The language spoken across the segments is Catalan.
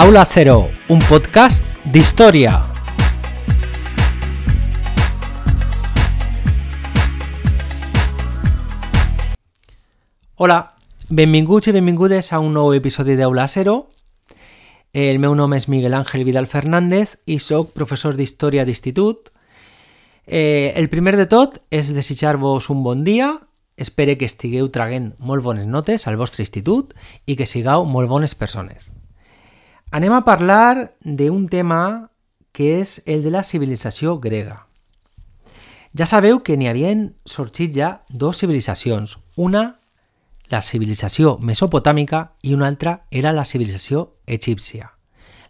Aula Cero, un podcast d'història. Hola, benvinguts i benvingudes a un nou episodi d'Aula Cero. El meu nom és Miguel Ángel Vidal Fernández i sóc professor d'Història d'Institut. Eh, el primer de tot és desitjar-vos un bon dia, espero que estigueu traguent molt bones notes al vostre institut i que sigueu molt bones persones. Anem a parlar d'un tema que és el de la civilització grega. Ja sabeu que n'hi havien sorgit ja dues civilitzacions. Una, la civilització mesopotàmica i una altra era la civilització egípcia.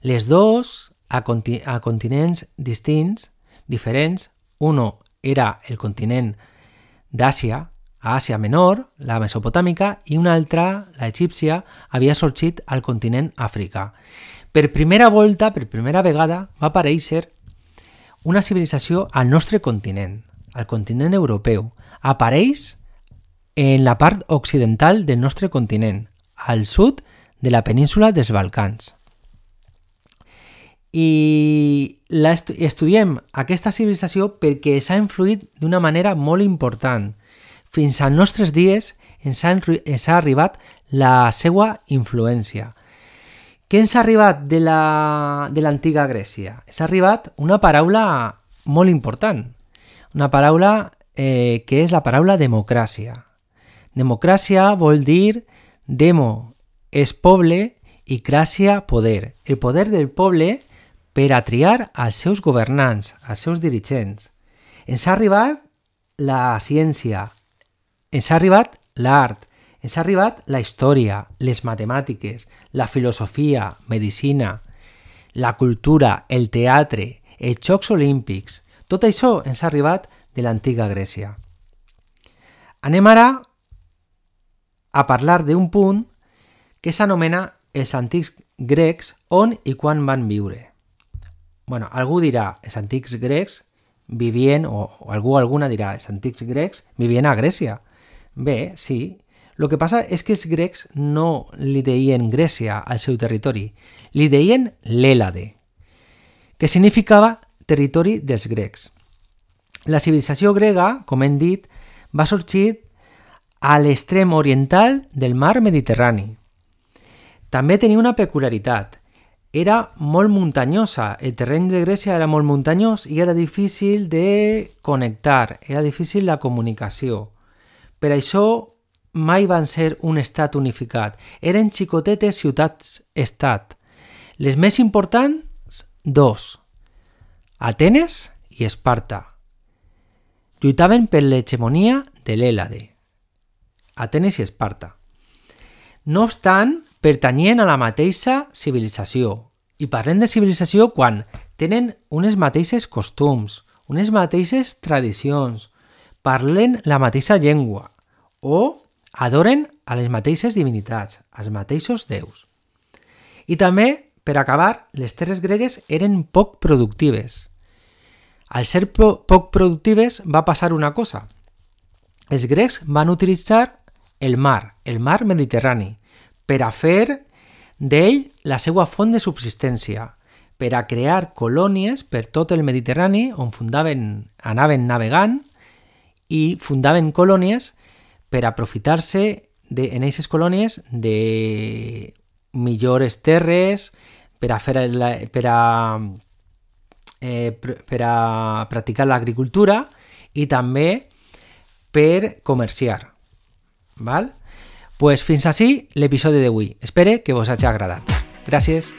Les dues a, conti a continents distints, diferents. Uno era el continent d'Àsia, a Àsia Menor, la mesopotàmica, i una altra, la egípcia, havia sorgit al continent Àfrica. Per primera volta, per primera vegada, va aparèixer una civilització al nostre continent, al continent europeu. Apareix en la part occidental del nostre continent, al sud de la península dels Balcans. I la estu estudiem aquesta civilització perquè s'ha influït d'una manera molt important fins als nostres dies ens ha, ens ha arribat la seva influència. Què ens ha arribat de l'antiga la, Grècia? Ens ha arribat una paraula molt important, una paraula eh, que és la paraula democràcia. Democràcia vol dir demo és poble i cràcia poder. El poder del poble per a triar als seus governants, als seus dirigents. Ens ha arribat la ciència, ens ha arribat l'art, ens ha arribat la història, les matemàtiques, la filosofia, medicina, la cultura, el teatre, els Jocs Olímpics... Tot això ens ha arribat de l'antiga Grècia. Anem ara a parlar d'un punt que s'anomena els antics grecs on i quan van viure. bueno, algú dirà, els antics grecs vivien, o, o algú alguna dirà, els antics grecs vivien a Grècia. Bé, sí. El que passa és que els grecs no li deien Grècia al seu territori, li deien l'Èlade, que significava territori dels grecs. La civilització grega, com hem dit, va sorgir a l'extrem oriental del mar Mediterrani. També tenia una peculiaritat. Era molt muntanyosa. El terreny de Grècia era molt muntanyós i era difícil de connectar, era difícil la comunicació. Per això mai van ser un estat unificat. Eren xicotetes ciutats-estat. Les més importants, dos. Atenes i Esparta. Lluitaven per l'hegemonia de l'Èlade. Atenes i Esparta. No obstant, pertanyien a la mateixa civilització. I parlem de civilització quan tenen unes mateixes costums, unes mateixes tradicions, parlen la mateixa llengua o adoren a les mateixes divinitats, als mateixos déus. I també, per acabar, les terres gregues eren poc productives. Al ser poc productives va passar una cosa. Els grecs van utilitzar el mar, el mar Mediterrani, per a fer d'ell la seva font de subsistència, per a crear colònies per tot el Mediterrani on fundaven, anaven navegant i fundaven colònies per aprofitar-se en aquestes colònies de millores terres, per a, fer la, per a, eh, per a practicar l'agricultura i també per comerciar. Val? Pues fins així. Espero que vos hagi agradat. Gràcies.